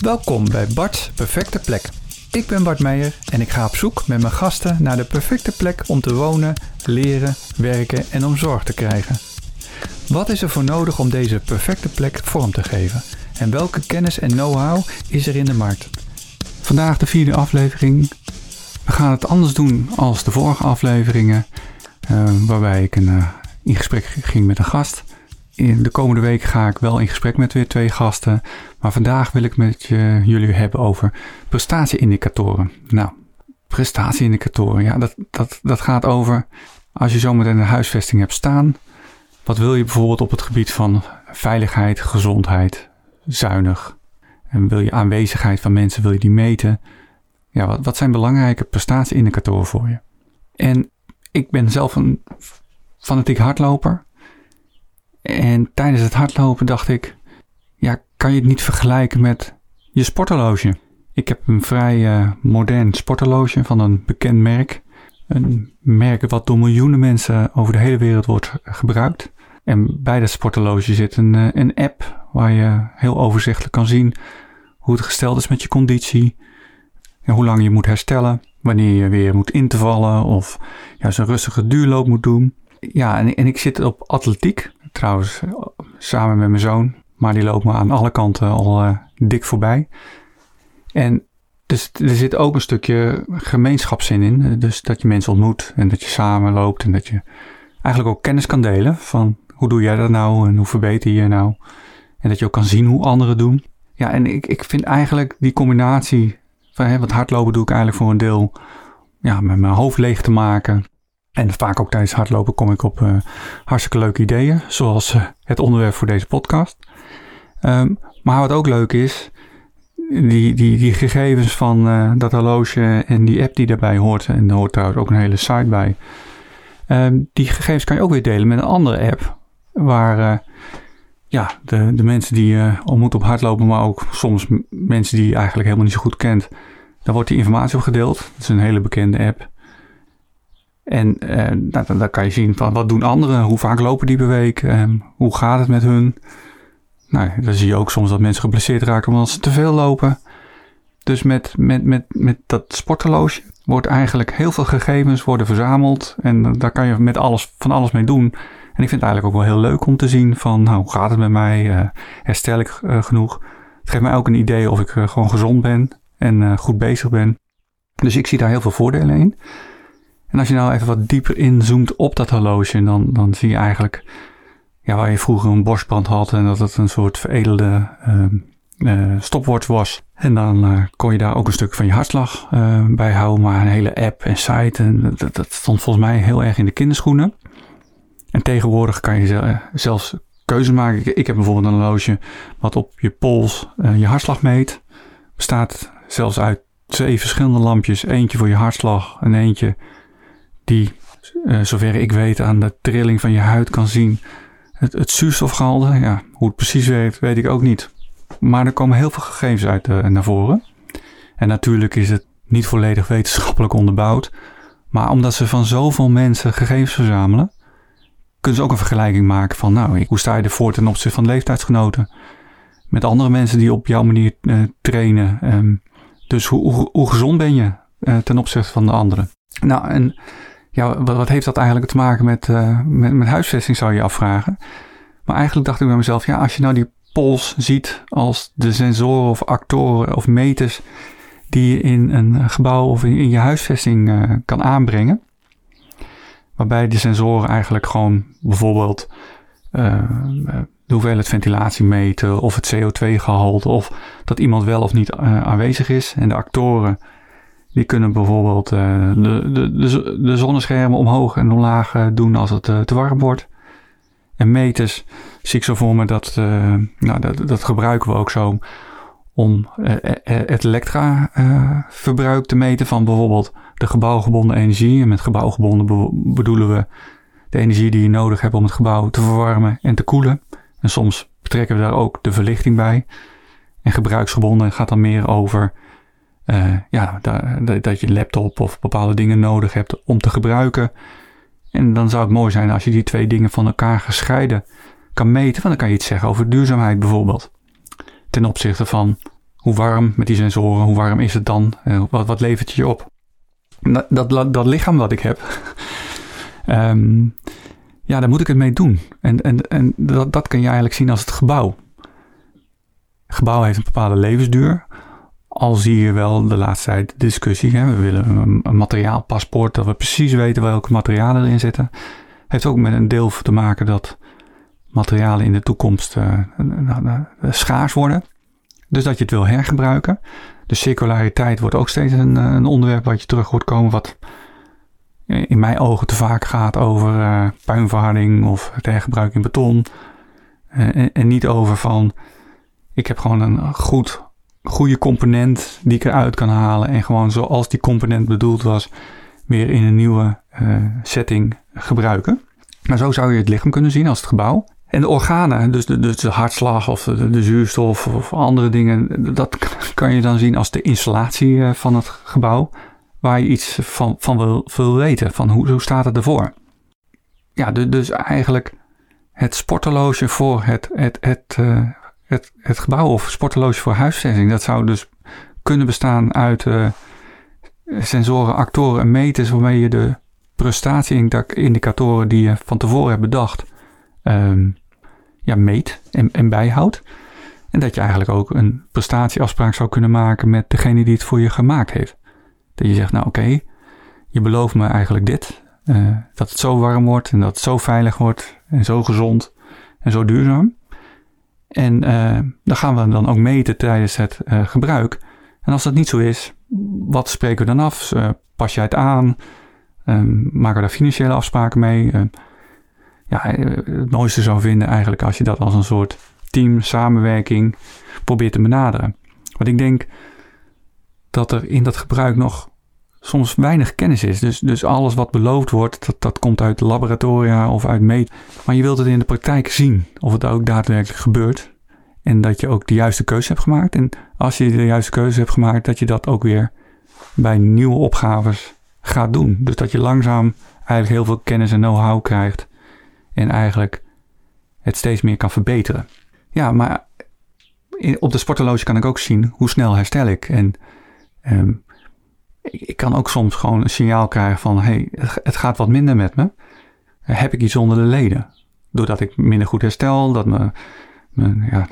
Welkom bij Bart's Perfecte Plek. Ik ben Bart Meijer en ik ga op zoek met mijn gasten naar de perfecte plek om te wonen, leren, werken en om zorg te krijgen. Wat is er voor nodig om deze perfecte plek vorm te geven? En welke kennis en know-how is er in de markt? Vandaag de vierde aflevering. We gaan het anders doen als de vorige afleveringen, uh, waarbij ik een, uh, in gesprek ging met een gast. In de komende week ga ik wel in gesprek met weer twee gasten. Maar vandaag wil ik met jullie hebben over prestatieindicatoren. Nou, prestatieindicatoren, ja, dat, dat, dat gaat over als je zometeen een huisvesting hebt staan. Wat wil je bijvoorbeeld op het gebied van veiligheid, gezondheid, zuinig? En wil je aanwezigheid van mensen, wil je die meten? Ja, wat, wat zijn belangrijke prestatieindicatoren voor je? En ik ben zelf een fanatiek hardloper. En tijdens het hardlopen dacht ik, ja, kan je het niet vergelijken met je sporthorloge? Ik heb een vrij uh, modern sporthorloge van een bekend merk. Een merk wat door miljoenen mensen over de hele wereld wordt gebruikt. En bij dat sporthorloge zit een, uh, een app waar je heel overzichtelijk kan zien hoe het gesteld is met je conditie. En hoe lang je moet herstellen. Wanneer je weer moet intervallen of juist een rustige duurloop moet doen. Ja, en, en ik zit op atletiek. Trouwens, samen met mijn zoon. Maar die loopt me aan alle kanten al uh, dik voorbij. En dus er zit ook een stukje gemeenschapszin in. Dus dat je mensen ontmoet en dat je samen loopt. En dat je eigenlijk ook kennis kan delen van hoe doe jij dat nou en hoe verbeter je nou. En dat je ook kan zien hoe anderen doen. Ja, en ik, ik vind eigenlijk die combinatie van, hè, want hardlopen doe ik eigenlijk voor een deel ja, met mijn hoofd leeg te maken. En vaak ook tijdens hardlopen kom ik op uh, hartstikke leuke ideeën, zoals uh, het onderwerp voor deze podcast. Um, maar wat ook leuk is, die, die, die gegevens van uh, dat horloge en die app die daarbij hoort, en er hoort trouwens ook een hele site bij. Um, die gegevens kan je ook weer delen met een andere app, waar ja, de, de mensen die je ontmoet op hardlopen, maar ook soms mensen die je eigenlijk helemaal niet zo goed kent, daar wordt die informatie op gedeeld. Dat is een hele bekende app. En uh, nou, dan, kan je zien van wat doen anderen, hoe vaak lopen die per week, um, hoe gaat het met hun. Nou, dan zie je ook soms dat mensen geblesseerd raken omdat ze te veel lopen. Dus met, met, met, met dat sporthorloge wordt eigenlijk heel veel gegevens worden verzameld. En daar kan je met alles, van alles mee doen. En ik vind het eigenlijk ook wel heel leuk om te zien van nou, hoe gaat het met mij? Uh, herstel ik uh, genoeg? Het geeft mij ook een idee of ik gewoon gezond ben en goed bezig ben. Dus ik zie daar heel veel voordelen in. En als je nou even wat dieper inzoomt op dat horloge, dan, dan zie je eigenlijk ja, waar je vroeger een borstbrand had en dat het een soort veredelde uh, was. En dan uh, kon je daar ook een stuk van je hartslag uh, bij houden, maar een hele app en site. En dat, dat, stond volgens mij heel erg in de kinderschoenen. En tegenwoordig kan je zelfs keuze maken. Ik, ik heb bijvoorbeeld een horloge wat op je pols je hartslag meet. Bestaat zelfs uit twee verschillende lampjes. Eentje voor je hartslag en eentje die, uh, zover ik weet, aan de trilling van je huid kan zien. Het, het zuurstofgehalte, ja, hoe het precies werkt, weet ik ook niet. Maar er komen heel veel gegevens uit uh, naar voren. En natuurlijk is het niet volledig wetenschappelijk onderbouwd. Maar omdat ze van zoveel mensen gegevens verzamelen, kunnen ze ook een vergelijking maken van, nou, hoe sta je ervoor ten opzichte van leeftijdsgenoten? Met andere mensen die op jouw manier uh, trainen. Um, dus hoe, hoe, gezond ben je ten opzichte van de anderen? Nou, en ja, wat, heeft dat eigenlijk te maken met, uh, met, met huisvesting, zou je afvragen. Maar eigenlijk dacht ik bij mezelf, ja, als je nou die pols ziet als de sensoren of actoren of meters die je in een gebouw of in, je huisvesting uh, kan aanbrengen. Waarbij die sensoren eigenlijk gewoon bijvoorbeeld uh, de hoeveelheid ventilatie meten of het CO2-gehalte of dat iemand wel of niet aanwezig is. En de actoren die kunnen bijvoorbeeld uh, de, de, de, zonneschermen omhoog en omlaag uh, doen als het uh, te warm wordt. En meters zie ik zo voor me dat, nou, dat, dat gebruiken we ook zo om het elektraverbruik te meten van bijvoorbeeld de gebouwgebonden energie. En met gebouwgebonden be bedoelen we de energie die je nodig hebt om het gebouw te verwarmen en te koelen. En soms betrekken we daar ook de verlichting bij. En gebruiksgebonden gaat dan meer over uh, ja, dat, je laptop of bepaalde dingen nodig hebt om te gebruiken. En dan zou het mooi zijn als je die twee dingen van elkaar gescheiden kan meten. Want dan kan je iets zeggen over duurzaamheid bijvoorbeeld. Ten opzichte van hoe warm met die sensoren, hoe warm is het dan? wat, wat levert je op? Dat, dat, lichaam wat ik heb, ehm, ja, daar moet ik het mee doen. En, en, en dat, dat kan je eigenlijk zien als het gebouw. Gebouw heeft een bepaalde levensduur. Al zie je wel de laatste tijd discussie. Hè? We willen een, materiaalpaspoort, dat we precies weten welke materialen erin zitten. Heeft ook met een deel te maken dat materialen in de toekomst uh, schaars worden. Dus dat je het wil hergebruiken. De circulariteit wordt ook steeds een, een onderwerp wat je terug hoort komen. Wat in mijn ogen te vaak gaat over uh, puinverharding of het hergebruik in beton. en, en, niet over van ik heb gewoon een goed goede component die ik eruit kan halen. En gewoon zoals die component bedoeld was, weer in een nieuwe uh, setting gebruiken. Maar zo zou je het lichaam kunnen zien als het gebouw. En de organen, dus de, dus de hartslag of de, de, zuurstof of andere dingen, dat kan je dan zien als de installatie eh, van het gebouw. Waar je iets van, van wil, wil weten, van hoe, hoe staat het ervoor. Ja, dus eigenlijk het sporthorloge voor het, het, uh, het, het gebouw of sporthorloge voor huisvesting, dat zou dus kunnen bestaan uit uh, sensoren, actoren en meters waarmee je de prestatieindicatoren die je van tevoren hebt bedacht, um, ja, meet en, en bijhoudt. En dat je eigenlijk ook een prestatieafspraak zou kunnen maken met degene die het voor je gemaakt heeft. Dat je zegt, nou oké, je belooft me eigenlijk dit. Uh, dat het zo warm wordt en dat het zo veilig wordt en zo gezond en zo duurzaam. En uh, dan gaan we dan ook meten tijdens het uh, gebruik. En als dat niet zo is, wat spreken we dan af? Uh, pas jij het aan? Um, maken we daar financiële afspraken mee? Uh, ja, het mooiste zou vinden eigenlijk als je dat als een soort team samenwerking probeert te benaderen. Want ik denk dat er in dat gebruik nog soms weinig kennis is. Dus, dus alles wat beloofd wordt, dat, dat komt uit laboratoria of uit meet. Maar je wilt het in de praktijk zien of het ook daadwerkelijk gebeurt. En dat je ook de juiste keuze hebt gemaakt. En als je de juiste keuze hebt gemaakt, dat je dat ook weer bij nieuwe opgaves gaat doen. Dus dat je langzaam eigenlijk heel veel kennis en know-how krijgt. En eigenlijk het steeds meer kan verbeteren. Ja, maar op de sporthorloge kan ik ook zien hoe snel herstel ik. En um, ik kan ook soms gewoon een signaal krijgen van: hey, het gaat wat minder met me. Heb ik iets onder de leden? Doordat ik minder goed herstel, dat me, ja,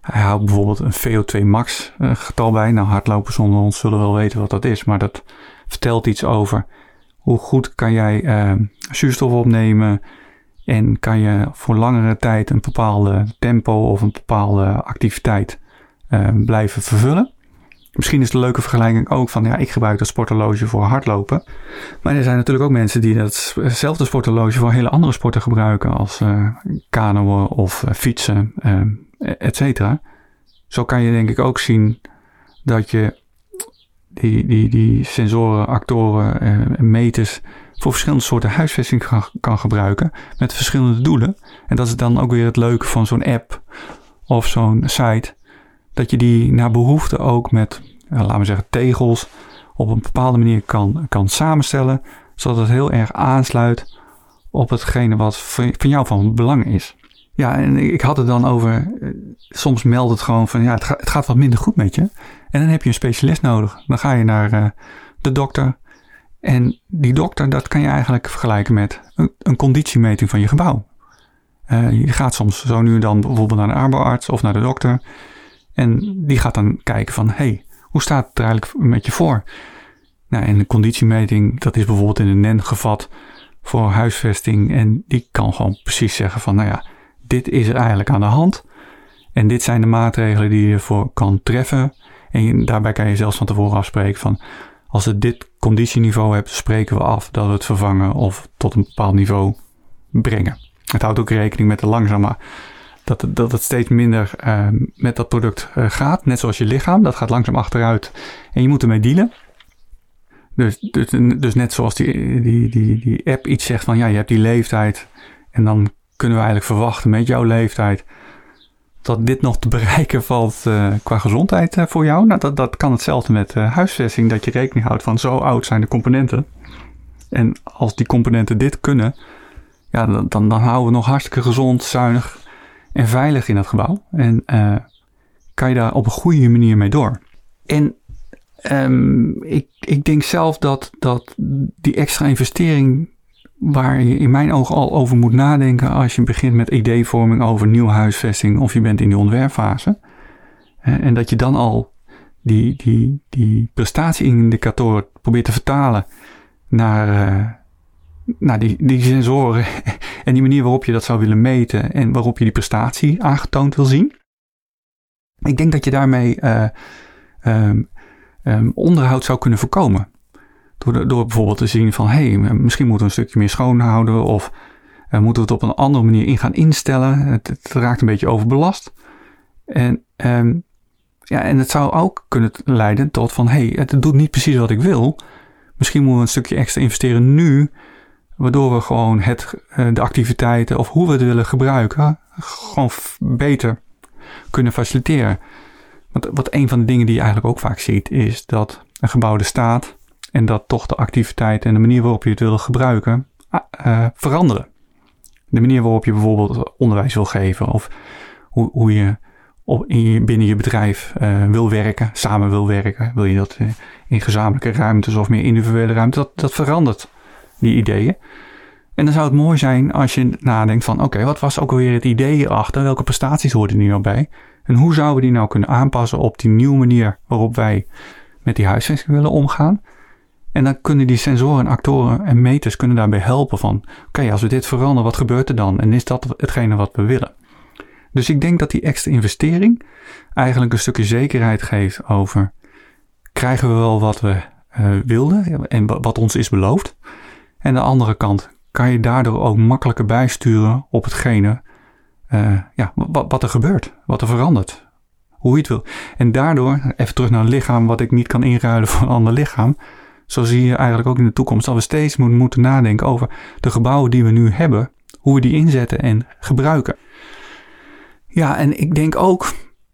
hij houdt bijvoorbeeld een VO2 max eh, getal bij. Nou, hardlopen zonder ons zullen wel weten wat dat is, maar dat vertelt iets over hoe goed kan jij uh, zuurstof opnemen en kan je voor langere tijd een bepaalde tempo of een bepaalde activiteit uh, blijven vervullen. Misschien is de leuke vergelijking ook van, ja, ik gebruik dat sporthorloge voor hardlopen. Maar er zijn natuurlijk ook mensen die datzelfde sporthorloge voor hele andere sporten gebruiken, als uh, kanoën of uh, fietsen, uh, et cetera. Zo kan je denk ik ook zien dat je die, die, die sensoren, actoren en meters voor verschillende soorten huisvesting kan, kan gebruiken met verschillende doelen. En dat is dan ook weer het leuke van zo'n app of zo'n site dat je die naar behoefte ook met, laten we zeggen, tegels op een bepaalde manier kan, kan samenstellen, zodat het heel erg aansluit op hetgene wat van jou van belang is. Ja, en ik had het dan over, eh, soms meldt het gewoon van, ja, het, gaat, het gaat wat minder goed met je. En dan heb je een specialist nodig. Dan ga je naar uh, de dokter. En die dokter, dat kan je eigenlijk vergelijken met een, een conditiemeting van je gebouw. Uh, je gaat soms zo nu en dan bijvoorbeeld naar een arbeidsarts of naar de dokter. En die gaat dan kijken van, hey, hoe staat het er eigenlijk met je voor? Nou, en de conditiemeting, dat is bijvoorbeeld in een NEN gevat voor huisvesting. En die kan gewoon precies zeggen van, nou ja, dit is er eigenlijk aan de hand. En dit zijn de maatregelen die je ervoor kan treffen. En daarbij kan je zelfs van tevoren afspreken van, als het dit conditieniveau hebt, spreken we af dat we het vervangen of tot een bepaald niveau brengen. Het houdt ook rekening met de langzame dat, dat het steeds minder uh, met dat product uh, gaat. Net zoals je lichaam, dat gaat langzaam achteruit en je moet ermee dealen. Dus, dus, dus net zoals die, die, die, die app iets zegt van ja, je hebt die leeftijd. En dan kunnen we eigenlijk verwachten met jouw leeftijd dat dit nog te bereiken valt uh, qua gezondheid voor jou. Nou, dat, dat kan hetzelfde met huisvesting, dat je rekening houdt van zo oud zijn de componenten. En als die componenten dit kunnen, ja, dan, dan houden we nog hartstikke gezond, zuinig en veilig in dat gebouw. En uh, kan je daar op een goede manier mee door. En um, ik, ik denk zelf dat, dat die extra investering waar je in mijn ogen al over moet nadenken als je begint met ideevorming over nieuw huisvesting of je bent in die ontwerpfase. En dat je dan al die, die, die prestatieindicatoren probeert te vertalen naar, uh, naar die, die sensoren en die manier waarop je dat zou willen meten en waarop je die prestatie aangetoond wil zien. Ik denk dat je daarmee uh, um, um, onderhoud zou kunnen voorkomen. Door, door bijvoorbeeld te zien van, hé, hey, misschien moeten we een stukje meer schoonhouden of uh, moeten we het op een andere manier in gaan instellen. Het, raakt een beetje overbelast. En, um, ja, en het zou ook kunnen leiden tot van, hé, hey, het doet niet precies wat ik wil. Misschien moeten we een stukje extra investeren nu, waardoor we gewoon het, uh, de activiteiten of hoe we het willen gebruiken, gewoon beter kunnen faciliteren. Want wat een van de dingen die je eigenlijk ook vaak ziet, is dat een gebouw er staat en dat toch de activiteiten en de manier waarop je het wil gebruiken uh, veranderen. De manier waarop je bijvoorbeeld onderwijs wil geven of hoe, hoe je op, in binnen je bedrijf wil werken, samen wil werken. Wil je dat in gezamenlijke ruimtes of meer individuele ruimtes, dat, dat verandert die ideeën. En dan zou het mooi zijn als je nadenkt van oké, wat was ook alweer het idee achter? Welke prestaties hoorden die nou bij? En hoe zouden we die nou kunnen aanpassen op die nieuwe manier waarop wij met die huisvesting willen omgaan? En dan kunnen die sensoren, actoren en meters kunnen daarbij helpen van, oké, als we dit veranderen, wat gebeurt er dan? En is dat hetgene wat we willen? Dus ik denk dat die extra investering eigenlijk een stukje zekerheid geeft over, krijgen we wel wat we uh, wilden en wat ons is beloofd? En de andere kant, kan je daardoor ook makkelijker bijsturen op hetgene uh, ja, wat, er gebeurt, wat er verandert, hoe je het wil. En daardoor, even terug naar het lichaam, wat ik niet kan inruilen voor een ander lichaam. Zo zie je eigenlijk ook in de toekomst dat we steeds moeten nadenken over de gebouwen die we nu hebben, hoe we die inzetten en gebruiken. Ja, en ik denk ook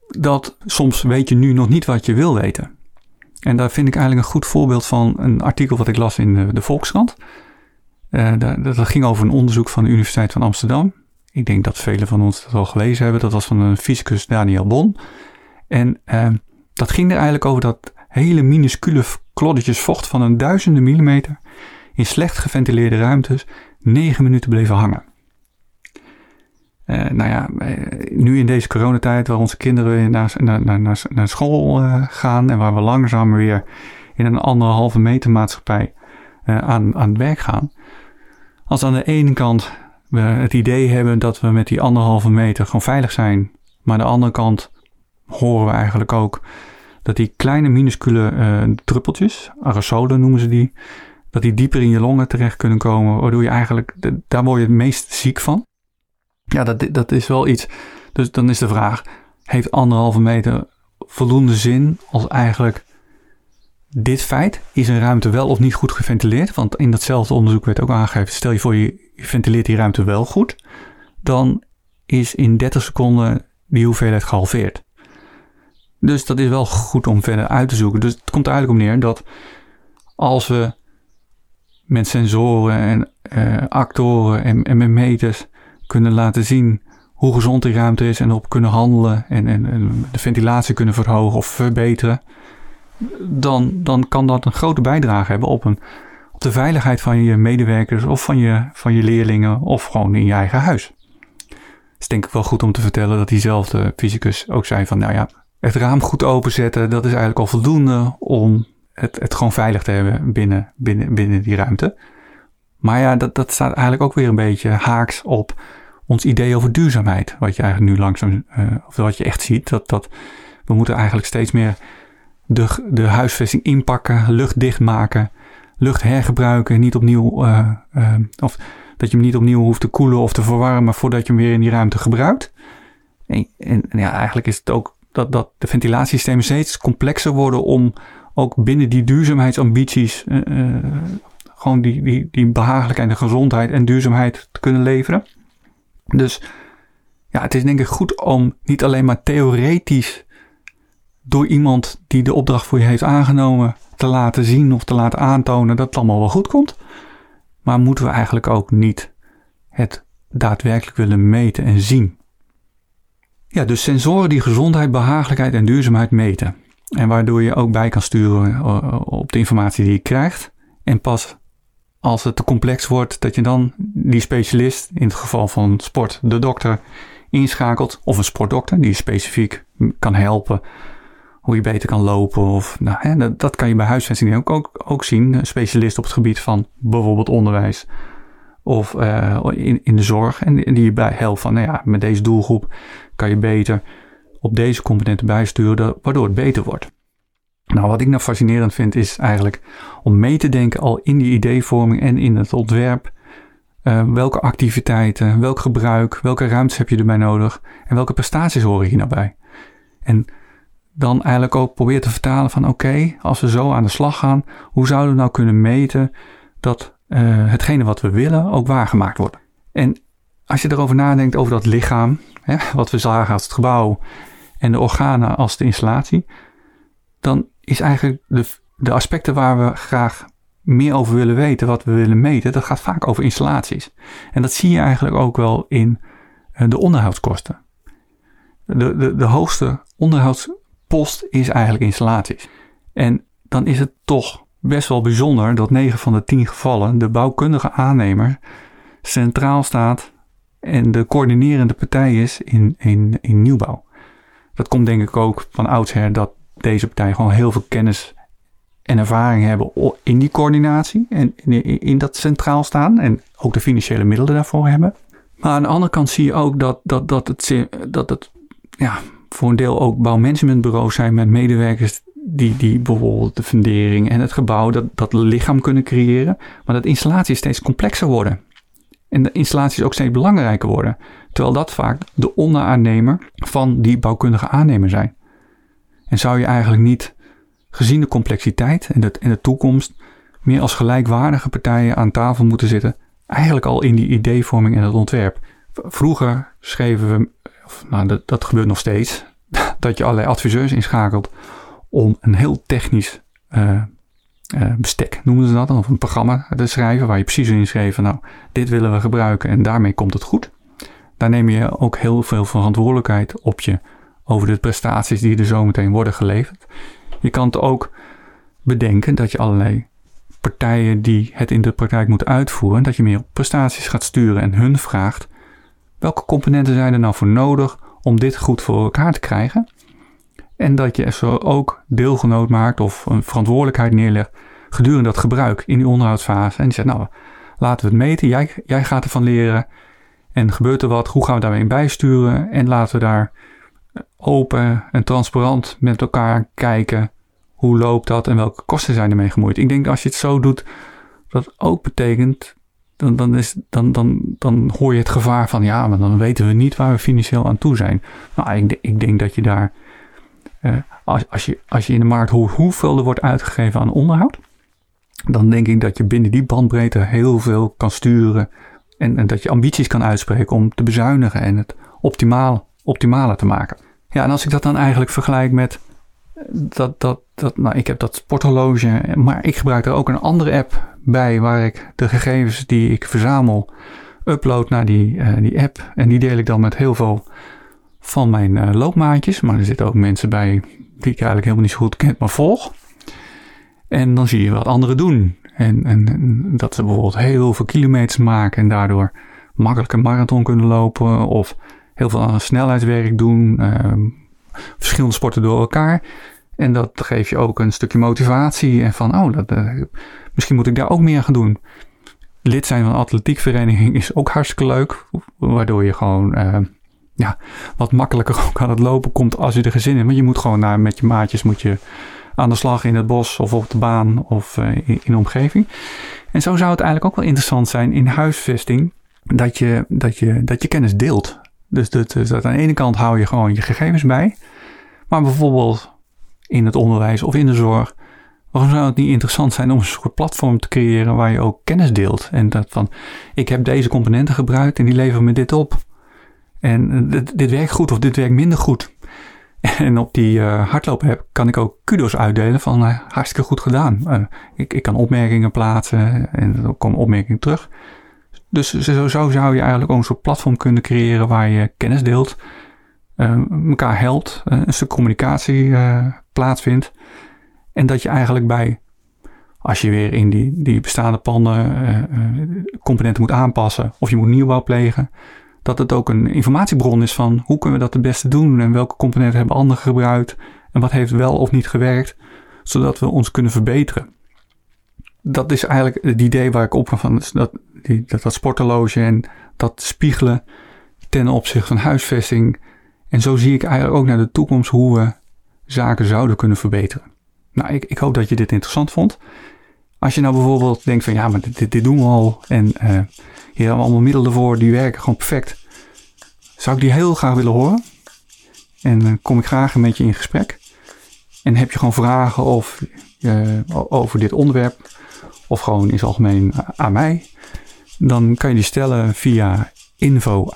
dat soms weet je nu nog niet wat je wil weten. En daar vind ik eigenlijk een goed voorbeeld van een artikel wat ik las in de Volkskrant. Uh, dat, dat ging over een onderzoek van de Universiteit van Amsterdam. Ik denk dat velen van ons dat al gelezen hebben. Dat was van een fysicus Daniel Bon. En uh, dat ging er eigenlijk over dat hele minuscule kloddetjes vocht van een duizende millimeter in slecht geventileerde ruimtes negen minuten bleven hangen. Uh, nou ja, eh, nu in deze coronatijd waar onze kinderen naar, naar, naar, naar school gaan en waar we langzaam weer in een anderhalve meter maatschappij aan, aan het werk gaan. Als aan de ene kant we het idee hebben dat we met die anderhalve meter gewoon veilig zijn. Maar aan de andere kant horen we eigenlijk ook dat die kleine minuscule uh, druppeltjes, aerosolen noemen ze die, dat die dieper in je longen terecht kunnen komen, waardoor je eigenlijk, daar word je het meest ziek van. Ja, dat, dat is wel iets. Dus dan is de vraag, heeft anderhalve meter voldoende zin als eigenlijk dit feit, is een ruimte wel of niet goed geventileerd? Want in datzelfde onderzoek werd ook aangegeven, stel je voor je ventileert die ruimte wel goed, dan is in 30 seconden die hoeveelheid gehalveerd. Dus dat is wel goed om verder uit te zoeken. Dus het komt er eigenlijk om neer dat als we met sensoren en uh, actoren en, en met meters kunnen laten zien hoe gezond die ruimte is en op kunnen handelen en, en, en, de ventilatie kunnen verhogen of verbeteren, dan, dan kan dat een grote bijdrage hebben op een de veiligheid van je medewerkers of van je, van je leerlingen of gewoon in je eigen huis. Het is denk ik wel goed om te vertellen dat diezelfde fysicus ook zei van nou ja, het raam goed openzetten, dat is eigenlijk al voldoende om het, het gewoon veilig te hebben binnen, binnen, binnen die ruimte. Maar ja, dat, dat staat eigenlijk ook weer een beetje haaks op ons idee over duurzaamheid. Wat je eigenlijk nu langzaam, uh, of wat je echt ziet, dat, dat we moeten eigenlijk steeds meer de, de huisvesting inpakken, luchtdicht maken lucht hergebruiken, niet opnieuw, uh, uh, of dat je hem niet opnieuw hoeft te koelen of te verwarmen voordat je hem weer in die ruimte gebruikt. En, en, ja, eigenlijk is het ook dat, dat de ventilatiesystemen steeds complexer worden om ook binnen die duurzaamheidsambities uh, gewoon die, die, die behagelijkheid en gezondheid en duurzaamheid te kunnen leveren. Dus ja, het is denk ik goed om niet alleen maar theoretisch door iemand die de opdracht voor je heeft aangenomen te laten zien of te laten aantonen dat het allemaal wel goed komt. Maar moeten we eigenlijk ook niet het daadwerkelijk willen meten en zien? Ja, dus sensoren die gezondheid, behagelijkheid en duurzaamheid meten. En waardoor je ook bij kan sturen eh, op de informatie die je krijgt. En pas als het te complex wordt, dat je dan die specialist, in het geval van sport, de dokter, inschakelt. Of een sportdokter die specifiek kan helpen hoe je beter kan lopen. Of, nou, hè, dat, kan je bij huisvesting ook, ook, ook zien. Een specialist op het gebied van bijvoorbeeld onderwijs of uh, in, in de zorg. En die je bij helpt van, nou ja, met deze doelgroep kan je beter op deze componenten bijsturen, waardoor het beter wordt. Nou, wat ik nou fascinerend vind, is eigenlijk om mee te denken al in die ideevorming en in het ontwerp. Uh, welke activiteiten, welk gebruik, welke ruimtes heb je erbij nodig en welke prestaties horen hier nou bij? En dan eigenlijk ook probeer te vertalen van oké, als we zo aan de slag gaan, hoe zouden we nou kunnen meten dat uh, hetgene wat we willen ook waargemaakt wordt? En als je erover nadenkt over dat lichaam, hè, wat we zagen als het gebouw en de organen als de installatie, dan is eigenlijk de, de aspecten waar we graag meer over willen weten, wat we willen meten, dat gaat vaak over installaties. En dat zie je eigenlijk ook wel in uh, de onderhoudskosten. De, de, de hoogste onderhoudspost is eigenlijk installaties. En dan is het toch best wel bijzonder dat 9 van de 10 gevallen de bouwkundige aannemer centraal staat en de coördinerende partij is in, in, in nieuwbouw. Dat komt denk ik ook van oudsher dat deze partijen gewoon heel veel kennis en ervaring hebben in die coördinatie en in dat centraal staan en ook de financiële middelen daarvoor hebben. Maar aan de andere kant zie je ook dat, dat, dat, het, dat het ja, voor een deel ook bouwmanagementbureaus zijn met medewerkers die, die bijvoorbeeld de fundering en het gebouw, dat, dat lichaam kunnen creëren. Maar dat installaties steeds complexer worden. En de installaties ook steeds belangrijker worden. Terwijl dat vaak de onderaannemer van die bouwkundige aannemer zijn. En zou je eigenlijk niet, gezien de complexiteit en de, en de toekomst, meer als gelijkwaardige partijen aan tafel moeten zitten? Eigenlijk al in die ideevorming en het ontwerp. Vroeger schreven we, of, nou dat, dat gebeurt nog steeds, dat je allerlei adviseurs inschakelt om een heel technisch uh, uh, bestek, noemen ze dat, of een programma te schrijven waar je precies in schreef nou, dit willen we gebruiken en daarmee komt het goed. Daar neem je ook heel veel verantwoordelijkheid op je over de prestaties die er zometeen worden geleverd. Je kan het ook bedenken dat je allerlei partijen die het in de praktijk moeten uitvoeren, dat je meer prestaties gaat sturen en hun vraagt welke componenten zijn er nou voor nodig om dit goed voor elkaar te krijgen. En dat je zo ook deelgenoot maakt of een verantwoordelijkheid neerlegt gedurende dat gebruik in die onderhoudsfase. En die zegt, nou, laten we het meten. Jij, jij gaat ervan leren. En gebeurt er wat? Hoe gaan we daarmee bijsturen? En laten we daar open en transparant met elkaar kijken. Hoe loopt dat en welke kosten zijn ermee gemoeid? Ik denk als je het zo doet, dat ook betekent. Dan, dan, is, dan, dan, dan hoor je het gevaar van ja, maar dan weten we niet waar we financieel aan toe zijn. Nou, ik, ik denk dat je daar. Uh, als, als, je, als je in de markt hoort hoeveel er wordt uitgegeven aan onderhoud, dan denk ik dat je binnen die bandbreedte heel veel kan sturen. En, en dat je ambities kan uitspreken om te bezuinigen en het optimaal optimaler te maken. Ja, en als ik dat dan eigenlijk vergelijk met eh, dat, dat, dat nou, ik heb dat sporthorloge, maar ik gebruik er ook een andere app bij waar ik de gegevens die ik verzamel upload naar die, uh, die app. En die deel ik dan met heel veel van mijn uh, loopmaatjes. Maar er zitten ook mensen bij die ik eigenlijk helemaal niet zo goed ken, maar volg. En dan zie je wat anderen doen. En, en, dat ze bijvoorbeeld heel veel kilometers maken en daardoor makkelijk een marathon kunnen lopen. Of heel veel snelheidswerk doen, ehm, verschillende sporten door elkaar. En dat geeft je ook een stukje motivatie en van, oh, dat, uh, misschien moet ik daar ook meer gaan doen. Lid zijn van een atletiekvereniging is ook hartstikke leuk, waardoor je gewoon uh, ja, wat makkelijker ook aan het lopen komt als je er gezin hebt. Want je moet gewoon naar, met je maatjes moet je aan de slag in het bos of op de baan of in, in de omgeving. En zo zou het eigenlijk ook wel interessant zijn in huisvesting dat je, dat je, dat je kennis deelt. Dus dat, dus dat aan de ene kant hou je gewoon je gegevens bij. Maar bijvoorbeeld in het onderwijs of in de zorg. Waarom zou het niet interessant zijn om een soort platform te creëren waar je ook kennis deelt? En dat van, ik heb deze componenten gebruikt en die leveren me dit op. En dit, dit werkt goed of dit werkt minder goed. En op die uh, hardloop app kan ik ook kudos uitdelen van uh, hartstikke goed gedaan. Ik, ik kan opmerkingen plaatsen en er komen opmerkingen terug. Dus zo, zo zou je eigenlijk ook een soort platform kunnen creëren waar je kennis deelt. Elkaar helpt, een stuk communicatie plaatsvindt. En dat je eigenlijk bij, als je weer in die, die bestaande panden componenten moet aanpassen of je moet nieuwbouw plegen, dat het ook een informatiebron is van hoe kunnen we dat het beste doen en welke componenten hebben anderen gebruikt en wat heeft wel of niet gewerkt, zodat we ons kunnen verbeteren. Dat is eigenlijk het idee waar ik op van, dat, die, dat, dat en dat spiegelen ten opzichte van huisvesting. En zo zie ik eigenlijk ook naar de toekomst hoe we zaken zouden kunnen verbeteren. Nou, ik, ik hoop dat je dit interessant vond. Als je nou bijvoorbeeld denkt van ja, maar dit, doen we al en uh, hier hebben we allemaal middelen voor, die werken gewoon perfect. Zou ik die heel graag willen horen. En dan kom ik graag met je in gesprek. En heb je gewoon vragen of, uh, over dit onderwerp, of gewoon in het algemeen aan mij, dan kan je die stellen via info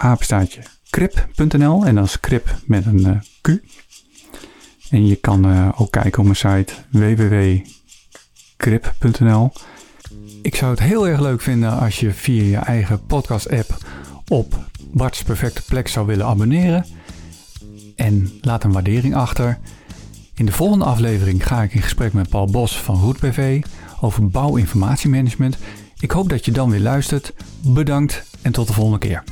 krip.nl en dan is krip met een uh, Q. En je kan uh, ook kijken op mijn site www.krip.nl. Ik zou het heel erg leuk vinden als je via je eigen podcast app op Bart's Perfecte Plek zou willen abonneren. En laat een waardering achter. In de volgende aflevering ga ik in gesprek met Paul Bos van Roet BV over bouwinformatiemanagement. Ik hoop dat je dan weer luistert. Bedankt en tot de volgende keer.